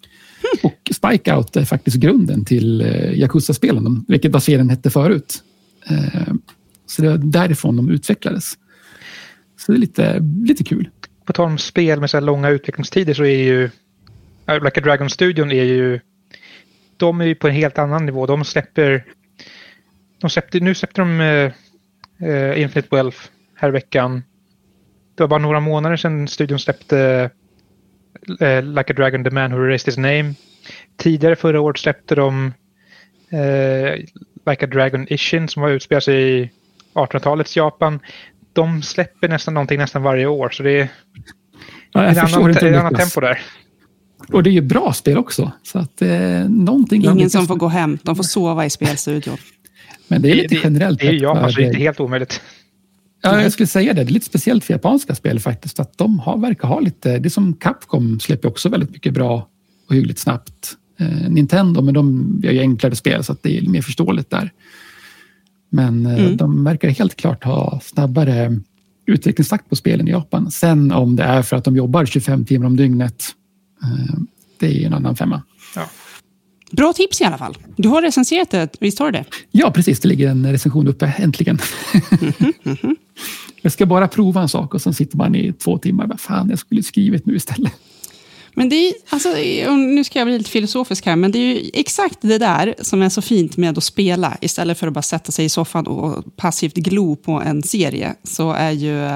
Och Spike Out är faktiskt grunden till eh, Yakuza-spelen, vilket vad serien hette förut. Eh, så det var därifrån de utvecklades. Så det är lite, lite kul. På tal om spel med så här långa utvecklingstider så är ju Like a Dragon-studion är ju de är ju på en helt annan nivå. De släpper, de släppte, nu släppte de uh, uh, Infinite Wealth här i veckan. Det var bara några månader sedan studion släppte uh, Like a Dragon, The Man Who Erased His Name. Tidigare förra året släppte de Like a Dragon Ishin som var utspelat sig i 1800-talets Japan. De släpper nästan någonting nästan varje år så det är ja, ett annat, annat tempo där. Och det är ju bra spel också. Så att, eh, någonting Ingen som får gå hem, de får sova i spelstudion. Men det är lite det, generellt. Det är Japan, så alltså, det är inte helt omöjligt. Ja, jag skulle säga det. Det är lite speciellt för japanska spel faktiskt. Att de har, verkar ha lite... Det är som Capcom släpper också väldigt mycket bra och hyggligt snabbt. Eh, Nintendo, men de gör ju enklare spel så att det är mer förståeligt där. Men eh, mm. de verkar helt klart ha snabbare utvecklingstakt på spelen i Japan. Sen om det är för att de jobbar 25 timmar om dygnet, eh, det är en annan femma. Ja. Bra tips i alla fall. Du har recenserat det, visst har du det? Ja, precis. Det ligger en recension uppe, äntligen. Mm -hmm, mm -hmm. Jag ska bara prova en sak och sen sitter man i två timmar. Vad fan, jag skulle skrivit nu istället. Men det är, alltså, nu ska jag bli lite filosofisk här, men det är ju exakt det där som är så fint med att spela. Istället för att bara sätta sig i soffan och passivt glo på en serie, så är ju,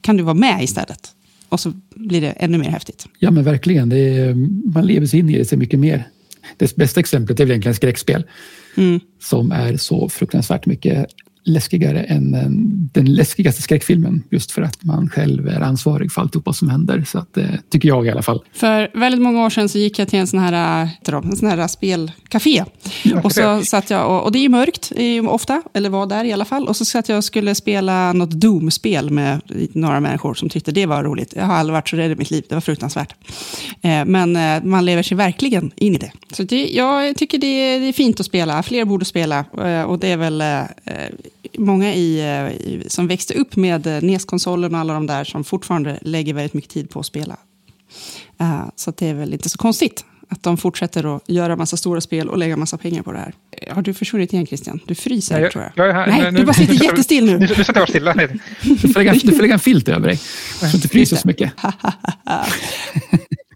kan du vara med istället. Och så blir det ännu mer häftigt. Ja, men verkligen. Är, man lever sig in i det så mycket mer. Det bästa exemplet är väl egentligen skräckspel. Mm. Som är så fruktansvärt mycket läskigare än den läskigaste skräckfilmen. Just för att man själv är ansvarig för alltihopa som händer. Så att, eh, tycker jag i alla fall. För väldigt många år sedan så gick jag till en sån här, eh, en sån här spelcafé. Ja, och, så satt jag, och, och det är ju mörkt ofta, eller var där i alla fall. Och så satt jag och skulle spela något Doom-spel med några människor som tyckte det var roligt. Jag har aldrig varit så rädd i mitt liv, det var fruktansvärt. Eh, men man lever sig verkligen in i det. Så det, jag tycker det är, det är fint att spela, fler borde spela. Och det är väl många i, i, som växte upp med NES-konsolen och alla de där som fortfarande lägger väldigt mycket tid på att spela. Uh, så det är väl inte så konstigt att de fortsätter att göra massa stora spel och lägga massa pengar på det här. Har du försvunnit igen Christian? Du fryser nej, jag, tror jag. jag här, nej, nu, du bara sitter nu, jättestill nu. Nu, nu sätter jag stilla. Du får, lägga, du får lägga en filt över dig, så att du inte fryser så mycket.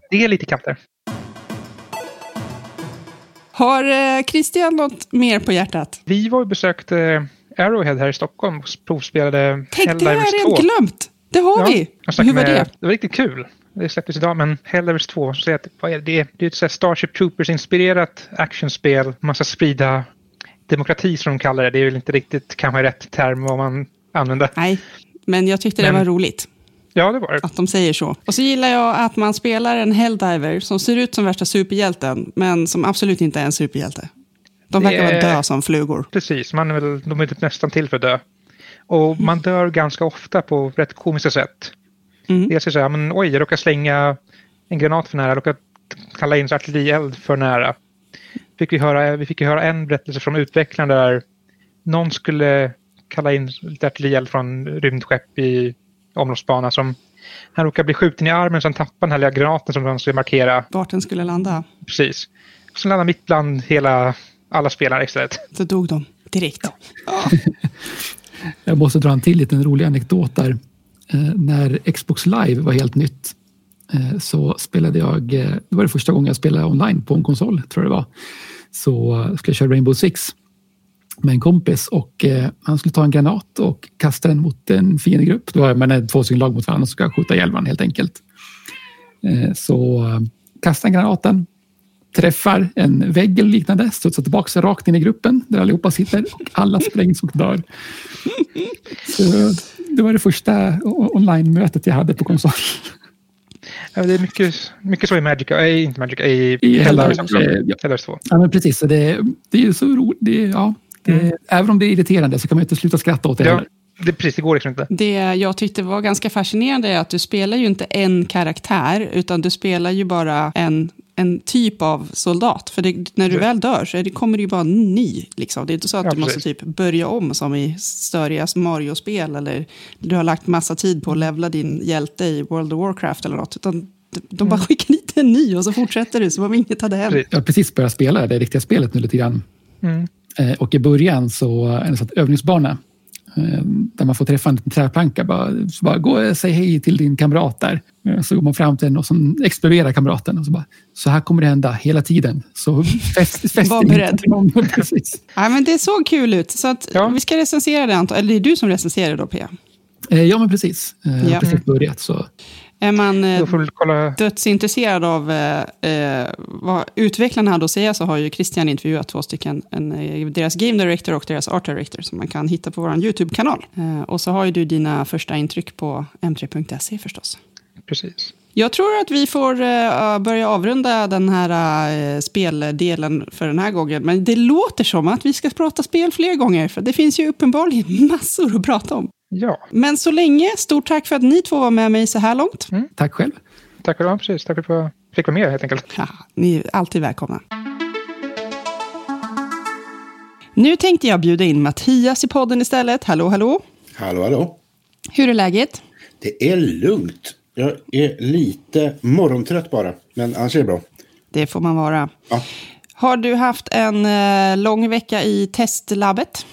det är lite kallt där. Har eh, Christian något mer på hjärtat? Vi var och besökte Arrowhead här i Stockholm och provspelade Tänk, det har jag redan glömt! Det har ja, vi! Hur var det? Det var riktigt kul. Det släpptes idag, men Helldivers 2, så att, vad är det? det är ett Starship Troopers-inspirerat actionspel. Man ska sprida demokrati som de kallar det. Det är väl inte riktigt kanske rätt term vad man använder. Nej, men jag tyckte men, det var roligt. Ja, det var det. Att de säger så. Och så gillar jag att man spelar en Helldiver som ser ut som värsta superhjälten, men som absolut inte är en superhjälte. De verkar vara dö som flugor. Precis, man är väl, de är typ nästan till för att dö. Och man dör ganska ofta på rätt komiska sätt. Mm. Dels är så här, men oj, jag råkar slänga en granat för nära, jag råkar kalla in artillerield för nära. Fick vi, höra, vi fick höra en berättelse från utvecklaren där någon skulle kalla in lite artillerield från rymdskepp i omloppsbana som han råkade bli skjuten i armen så han tappade den här lilla granaten som han skulle markera. Vart den skulle landa. Precis. Så landade mitt bland hela alla spelare istället. Så dog de direkt. Ja. Jag måste dra en till liten rolig anekdot där. Eh, när Xbox Live var helt nytt eh, så spelade jag, eh, det var det första gången jag spelade online på en konsol, tror jag det var. Så skulle jag köra Rainbow Six med en kompis och han skulle ta en granat och kasta den mot en fiendegrupp. Då var man två stycken lag mot varandra och ska skjuta ihjäl varandra helt enkelt. Så kastade han granaten, träffar en vägg eller liknande, studsar tillbaka rakt in i gruppen där allihopa sitter och alla sprängs och dör. Så det var det första online-mötet jag hade på konsol. Ja, det är mycket, mycket så i Magic, äh, inte Magic, i, I. Ja. Helldivers 2. Ja, men precis. Så det, det är så roligt. Ja, det, mm. Även om det är irriterande så kan man inte sluta skratta åt det ja. heller. Det, precis, det går liksom inte. Det jag tyckte var ganska fascinerande är att du spelar ju inte en karaktär, utan du spelar ju bara en en typ av soldat. För det, när du väl dör så det, kommer det ju bara ny. Liksom. Det är inte så att ja, du måste typ börja om som i störiga Mario-spel. Eller du har lagt massa tid på att levla din hjälte i World of Warcraft eller något. Utan de bara mm. skickar dit en ny och så fortsätter du som om inget hade hänt. Jag har precis börjat spela det riktiga spelet nu lite grann. Mm. Eh, och i början så är det en övningsbana där man får träffa en träplanka. Bara, bara gå och säg hej till din kamrat där. Eh, så går man fram till den och så exploderar kamraten. Och så, bara, så här kommer det hända hela tiden. Så fäst, fäst Var beredd. ja, men det såg kul ut. Så att ja. vi ska recensera det. Eller det är du som recenserar då, Pia? Eh, ja, men precis. Jag har precis börjat. Så. Är man eh, dödsintresserad av eh, eh, vad utvecklarna hade att säga så har ju Christian intervjuat två stycken, en, eh, deras game director och deras art director som man kan hitta på vår YouTube-kanal. Eh, och så har ju du dina första intryck på m3.se förstås. Precis. Jag tror att vi får uh, börja avrunda den här uh, speldelen för den här gången. Men det låter som att vi ska prata spel fler gånger. För det finns ju uppenbarligen massor att prata om. Ja. Men så länge, stort tack för att ni två var med mig så här långt. Mm. Tack själv. Tack för precis. Tack för att jag fick vara med helt enkelt. Ja, ni är alltid välkomna. Nu tänkte jag bjuda in Mattias i podden istället. Hallå, hallå. Hallå, hallå. Hur är läget? Det är lugnt. Jag är lite morgontrött bara, men annars är det bra. Det får man vara. Ja. Har du haft en eh, lång vecka i testlabbet?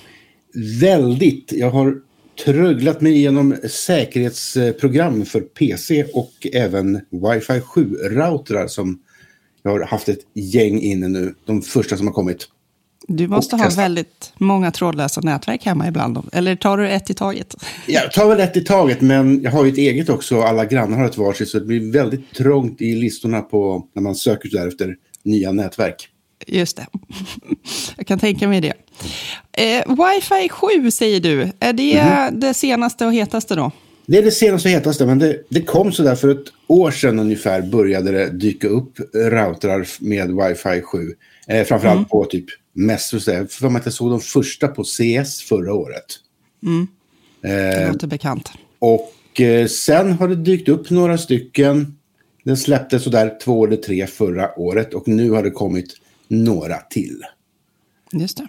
Väldigt. Jag har tröglat mig igenom säkerhetsprogram för PC och även Wi-Fi 7-routrar som jag har haft ett gäng inne nu. De första som har kommit. Du måste ha väldigt många trådlösa nätverk hemma ibland. Eller tar du ett i taget? Jag tar väl ett i taget, men jag har ju ett eget också. Alla grannar har ett varsitt, så det blir väldigt trångt i listorna på när man söker därefter nya nätverk. Just det. Jag kan tänka mig det. Eh, Wi-Fi 7 säger du. Är det mm. det senaste och hetaste då? Det är det senaste och hetaste, men det, det kom så där för ett år sedan ungefär började det dyka upp routrar med Wi-Fi 7. Eh, framförallt mm. på typ mässor. För att jag såg de första på CS förra året. Mm. Det låter bekant. Och eh, sen har det dykt upp några stycken. Den släpptes sådär två eller tre förra året och nu har det kommit några till. Just det.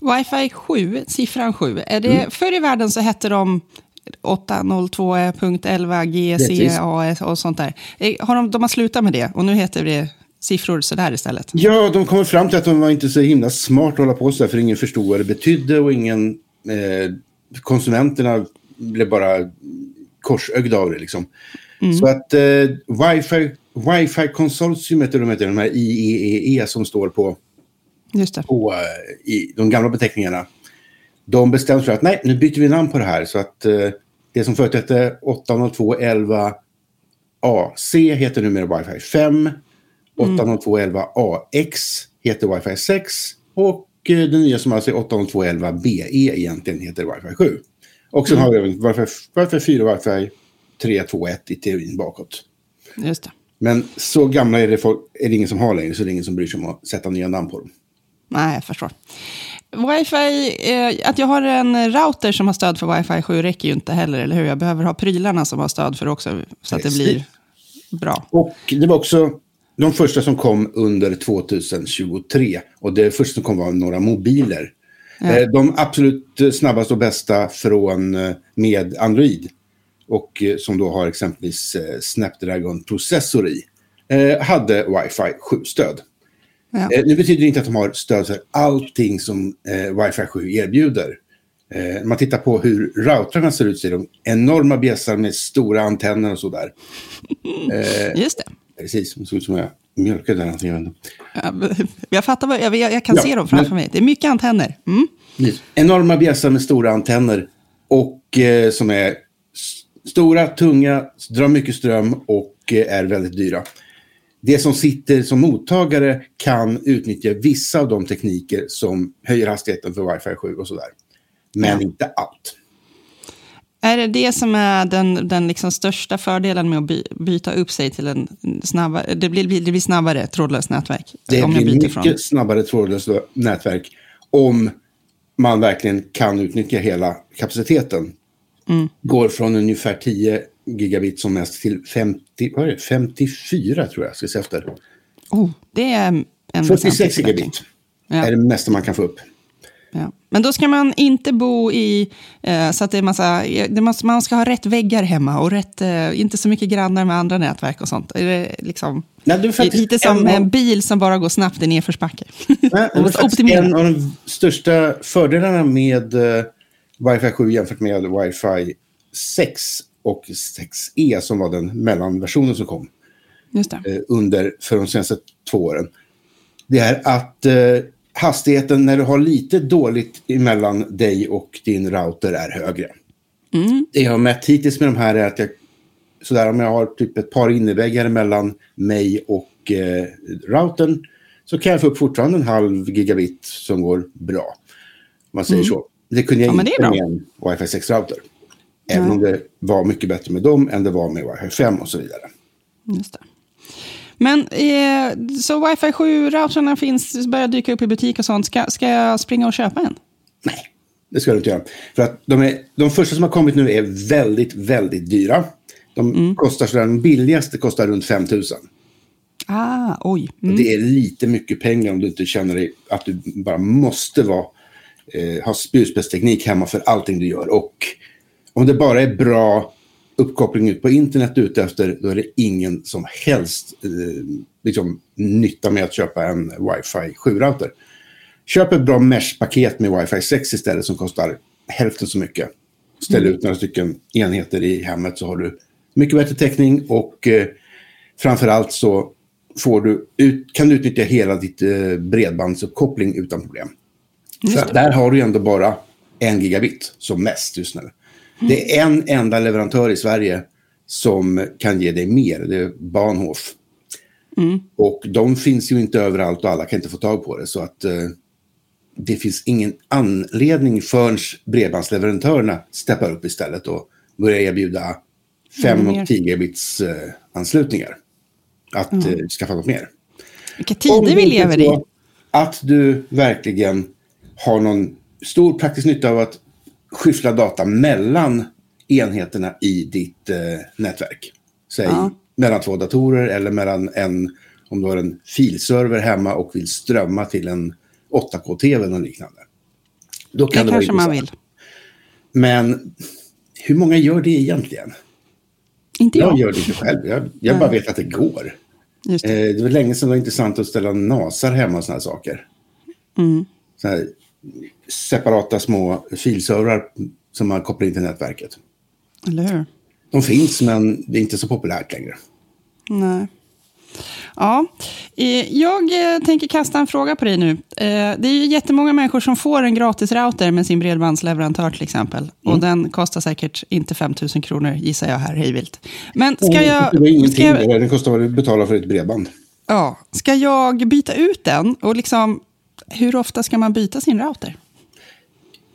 Wifi 7, siffran 7, är det, mm. förr i världen så hette de 802.11 GCAS och sånt där. Eh, har de, de har slutat med det och nu heter det siffror sådär istället? Ja, de kommer fram till att de var inte så himla smart att hålla på så där, för ingen förstod vad det betydde och ingen... Eh, konsumenterna blev bara korsögda av det liksom. Mm. Så att eh, wifi, wifi konsortiumet, de heter de här IEEE e som står på, på uh, i de gamla beteckningarna. De bestämde för att nej, nu byter vi namn på det här. Så att uh, det som förut hette 802.11 AC heter numera wifi 5. 802.11 AX heter wifi 6. Och uh, det nya som alltså är 802.11 BE egentligen heter wifi 7. Och sen mm. har vi wifi, wifi 4 och wifi 3, 2, 1 i teorin bakåt. Just det. Men så gamla är det, folk, är det ingen som har längre, så det är ingen som bryr sig om att sätta nya namn på dem. Nej, jag förstår. Wifi, eh, att jag har en router som har stöd för wifi 7 räcker ju inte heller, eller hur? Jag behöver ha prylarna som har stöd för det också, så att det blir bra. Och det var också de första som kom under 2023. Och det första som kom var några mobiler. Ja. Eh, de absolut snabbaste och bästa från eh, med Android och eh, som då har exempelvis Snapdragon-processor i, hade Wi-Fi 7-stöd. Ja. Det betyder inte att de har stöd för allting som Wi-Fi 7 erbjuder. När man tittar på hur routrarna ser ut så är de enorma bjässar med stora antenner och sådär. Just det. Precis, det ser ut som jag mjölkade den. Jag fattar, vad, jag, jag kan ja, se dem framför men, mig. Det är mycket antenner. Mm. Enorma bjässar med stora antenner och eh, som är Stora, tunga, drar mycket ström och eh, är väldigt dyra. Det som sitter som mottagare kan utnyttja vissa av de tekniker som höjer hastigheten för Wi-Fi 7 och sådär. Men ja. inte allt. Är det det som är den, den liksom största fördelen med att by, byta upp sig till en snabbare, det blir, det blir snabbare trådlöst nätverk? Det blir mycket från. snabbare trådlöst nätverk om man verkligen kan utnyttja hela kapaciteten. Mm. Går från ungefär 10 gigabit som mest till 50, vad är det, 54 tror jag, ska se efter. Oh, det är en 46 gigabit ja. är det mesta man kan få upp. Men då ska man inte bo i, eh, så att det är massa, det måste, man ska ha rätt väggar hemma och rätt, eh, inte så mycket grannar med andra nätverk och sånt. Är det liksom, Nej, det är lite som en, en bil som bara går snabbt i nedförsbacke. Nej, det är en av de största fördelarna med uh, Wi-Fi 7 jämfört med Wi-Fi 6 och 6E som var den mellanversionen som kom. Eh, under för de senaste två åren. Det är att eh, hastigheten när du har lite dåligt mellan dig och din router är högre. Mm. Det jag har mätt hittills med de här är att jag, sådär om jag har typ ett par inneväggar mellan mig och eh, routern så kan jag få upp fortfarande en halv gigabit som går bra. Om man säger mm. så. Det kunde jag ja, inte med en Wi-Fi 6-router. Även ja. om det var mycket bättre med dem än det var med Wi-Fi 5 och så vidare. Just det. Men eh, så Wi-Fi 7-routrarna finns, börjar dyka upp i butik och sånt. Ska, ska jag springa och köpa en? Nej, det ska du inte göra. För att de, är, de första som har kommit nu är väldigt, väldigt dyra. De mm. kostar sådär, den billigaste kostar runt 5 000. Ah, oj. Mm. Det är lite mycket pengar om du inte känner dig att du bara måste vara eh, ha spjutspetsteknik hemma för allting du gör. Och om det bara är bra uppkoppling ut på internet ute efter, då är det ingen som helst eh, liksom, nytta med att köpa en wifi 7-router. Köp ett bra mesh-paket med wifi 6 istället som kostar hälften så mycket. Ställ mm. ut några stycken enheter i hemmet så har du mycket bättre täckning och eh, framförallt så får du ut, kan du utnyttja hela ditt eh, bredbandsuppkoppling utan problem. Där har du ändå bara en gigabit som mest just nu. Det är en enda leverantör i Sverige som kan ge dig mer. Det är Bahnhof. Och de finns ju inte överallt och alla kan inte få tag på det. Så att eh, det finns ingen anledning förrän bredbandsleverantörerna steppar upp istället och börjar erbjuda 5 mer. och 10 bits eh, anslutningar. Att eh, skaffa något mer. Vilka tider vi lever i. Att du verkligen har någon stor praktisk nytta av att skyffla data mellan enheterna i ditt eh, nätverk. Säg Ja. mellan två datorer eller mellan en, om du har en filserver hemma och vill strömma till en 8K-tv eller liknande. Då kan Det det, kanske man vill. Men hur många gör det egentligen? Inte Jag jag. gör det inte själv. Jag, jag bara vet att det går. Just Eh, det. det var länge sedan det var intressant att ställa NASAR hemma och sådana saker. Mm. Så här separata små filservrar som man kopplar in till nätverket. Eller hur? De finns, men det är inte så populärt längre. Nej. Ja, eh, jag eh, tänker kasta en fråga på dig nu. Eh, Det är ju jättemånga människor som får en gratis router med sin bredbandsleverantör till exempel. Och Mm. den kostar säkert inte 5 000 kronor gissar jag här hejvilt. Men ska det jag, var ingenting. ska jag, det. Den kostar vad du betalar för ett bredband. ja, ska jag byta ut den? Och liksom, hur ofta ska man byta sin router?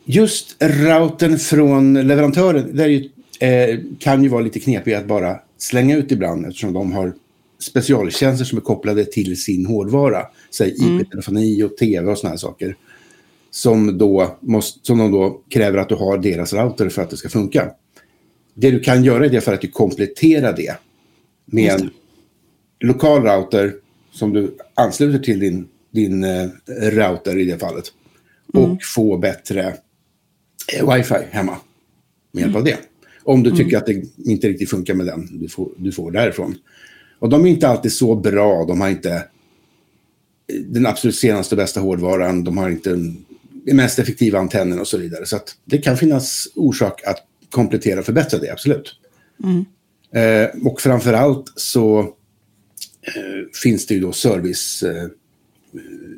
Just routern från leverantören det är ju, eh, kan ju vara lite knepig att bara slänga ut ibland eftersom de har specialtjänster som är kopplade till sin hårdvara. Säg IP-telefoni och tv och såna här saker. Som, då måste, som de då kräver att du har deras router för att det ska funka. Det du kan göra är det för att du kompletterar det med det. en lokal router som du ansluter till din, din eh, router i det fallet. Och få bättre eh, wifi hemma med hjälp av det. Om du tycker att det inte riktigt funkar med den du får, du får därifrån. Och de är inte alltid så bra. De har inte eh, den absolut senaste och bästa hårdvaran. De har inte den mest effektiva antennen och så vidare. Så att det kan finnas orsak att komplettera och förbättra det, absolut. Eh, och framför allt så eh, finns det ju då servicefunktioner eh,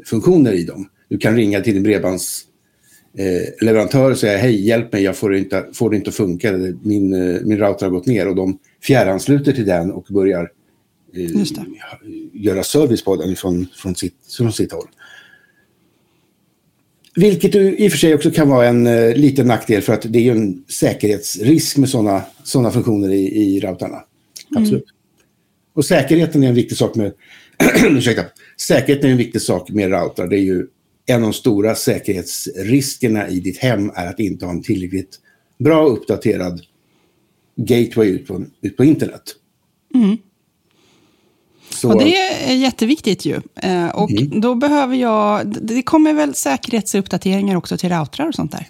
funktioner i dem. Du kan ringa till din bredbands eh, leverantör och säga hej, hjälp mig, jag får det inte, får det inte att funka, min, eh, min router har gått ner och de fjärransluter till den och börjar eh, göra service på den från, från, sitt, från sitt håll. Vilket i och för sig också kan vara en liten nackdel för att det är ju en säkerhetsrisk med sådana såna funktioner i, i routarna. Absolut. Och säkerheten är en viktig sak med ursäkta, säkerheten är en viktig sak med routrar. Det är ju en av de stora säkerhetsriskerna i ditt hem är att inte ha en tillräckligt bra uppdaterad gateway ut på, ut på internet. Så, Och det är jätteviktigt ju. Eh, Och Mm. då behöver jag... Det kommer väl säkerhetsuppdateringar också till routrar och sånt där?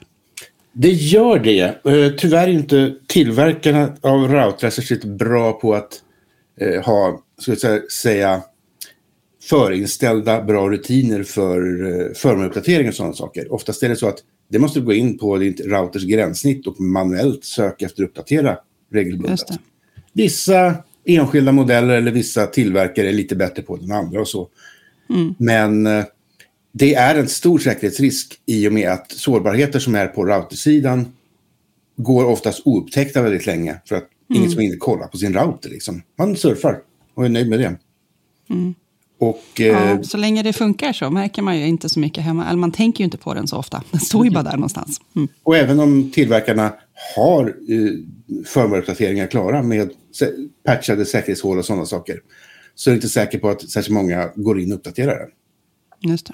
Det gör det. Eh, Tyvärr är inte tillverkarna av routrar särskilt bra på att eh, ha, ska jag säga, förinställda bra rutiner för eh, firmware-uppdatering och sådana saker. Oftast är det så att det måste du gå in på ditt routers gränssnitt och manuellt söka efter uppdatera regelbundet. Vissa enskilda modeller eller vissa tillverkare är lite bättre på det än andra och så. Men eh, det är en stor säkerhetsrisk i och med att sårbarheter som är på routersidan går oftast oupptäckta väldigt länge för att ingen som är inne kollar på sin router. Liksom. Man surfar och är nöjd med det. Och eh, Ja, så länge det funkar så märker man ju inte så mycket hemma. Eller man tänker ju inte på den så ofta. Den står ju bara där någonstans. Mm. Och även om tillverkarna har eh, firmware-uppdateringar klara med patchade säkerhetshål och sådana saker så är jag inte säker på att särskilt många går in och uppdaterar den. Just det.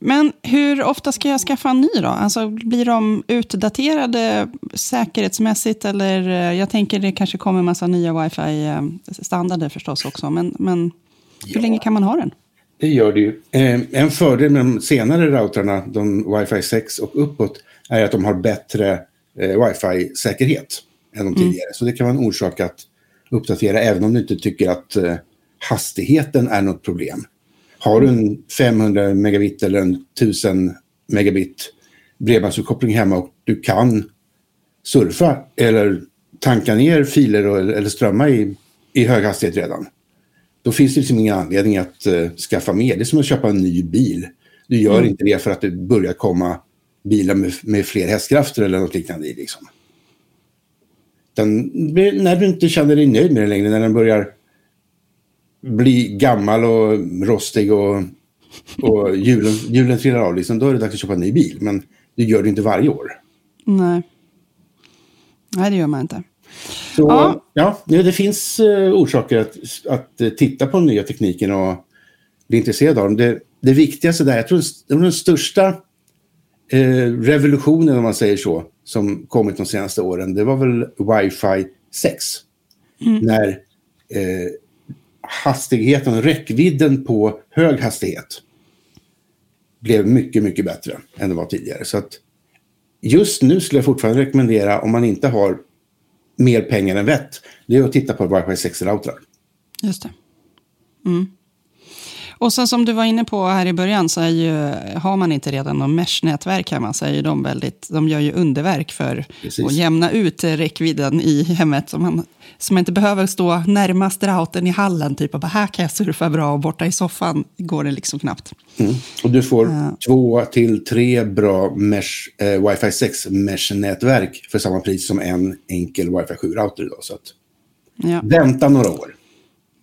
Men hur ofta ska jag skaffa en ny då? Alltså, blir de utdaterade säkerhetsmässigt? Eller, eh, jag tänker det kanske kommer en massa nya wifi-standarder förstås också. Men, men hur Ja. länge kan man ha den? Det gör det ju. Eh, en fördel med de senare routrarna, de Wi-Fi 6 och uppåt, är att de har bättre eh, Wi-Fi-säkerhet än de tidigare. Så det kan vara en orsak att uppdatera även om du inte tycker att eh, hastigheten är något problem. Har du en 500 megabit eller en 1000 megabit bredbandsuppkoppling hemma och du kan surfa eller tanka ner filer eller strömma i, i hög hastighet redan. Då finns det liksom ingen anledning att eh, skaffa mer. Det är som att köpa en ny bil. Du gör inte det för att det börjar komma bilar med, med fler hästkrafter eller något liknande i. Liksom. Utan när du inte känner dig nöjd med det längre, när den börjar bli gammal och rostig och, och hjulen, hjulen trillar av, liksom, då är det dags att köpa en ny bil. Men du gör det inte varje år. Nej. Nej, det gör man inte. Så, Ja. ja. det finns eh, orsaker att, att eh, titta på den nya tekniken och bli intresserad av den. Det, det viktigaste där, jag tror den, den största eh, revolutionen, om man säger så, som kommit de senaste åren, det var väl Wi-Fi 6. När eh, hastigheten, räckvidden på hög hastighet blev mycket, mycket bättre än det var tidigare. Så att just nu skulle jag fortfarande rekommendera, om man inte har mer pengar än vett, det är att titta på Wi-Fi 6-routrar. Just det. Mm. Och sen som du var inne på här i början så ju, har man inte redan någon mesh-nätverk hemma så är ju de väldigt, de gör ju underverk för Precis. att jämna ut räckvidden i hemmet. Så man, så man inte behöver stå närmast routern i hallen typ och bara här kan jag surfa bra och borta i soffan går det liksom knappt. Mm. Och du får Ja. två till tre bra mesh, eh, Wi-Fi 6 mesh-nätverk för samma pris som en enkel Wi-Fi 7-router idag. Så att Ja, vänta några år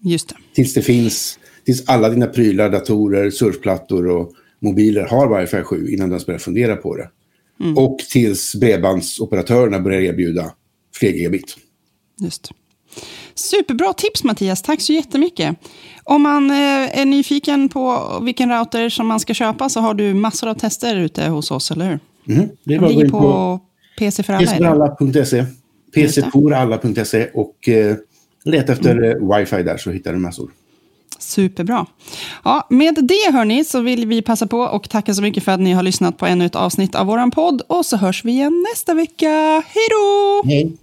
just det. tills det finns, tills alla dina prylar, datorer, surfplattor och mobiler har Wi-Fi 7 innan du ens börjar fundera på det. Och tills bredbandsoperatörerna börjar erbjuda fler gigabit. Just. Superbra tips Mattias, tack så jättemycket. Om man eh, är nyfiken på vilken router som man ska köpa så har du massor av tester ute hos oss, eller hur? Mm. Det är De bara gå ligger på, på pcforalla.se, pcporalla.se och eh, leta efter eh, Wi-Fi där så hittar du massor. Superbra. Ja, med det hörni så vill vi passa på och tacka så mycket för att ni har lyssnat på ännu ett avsnitt av vår podd och så hörs vi igen nästa vecka. Hej då! Hej!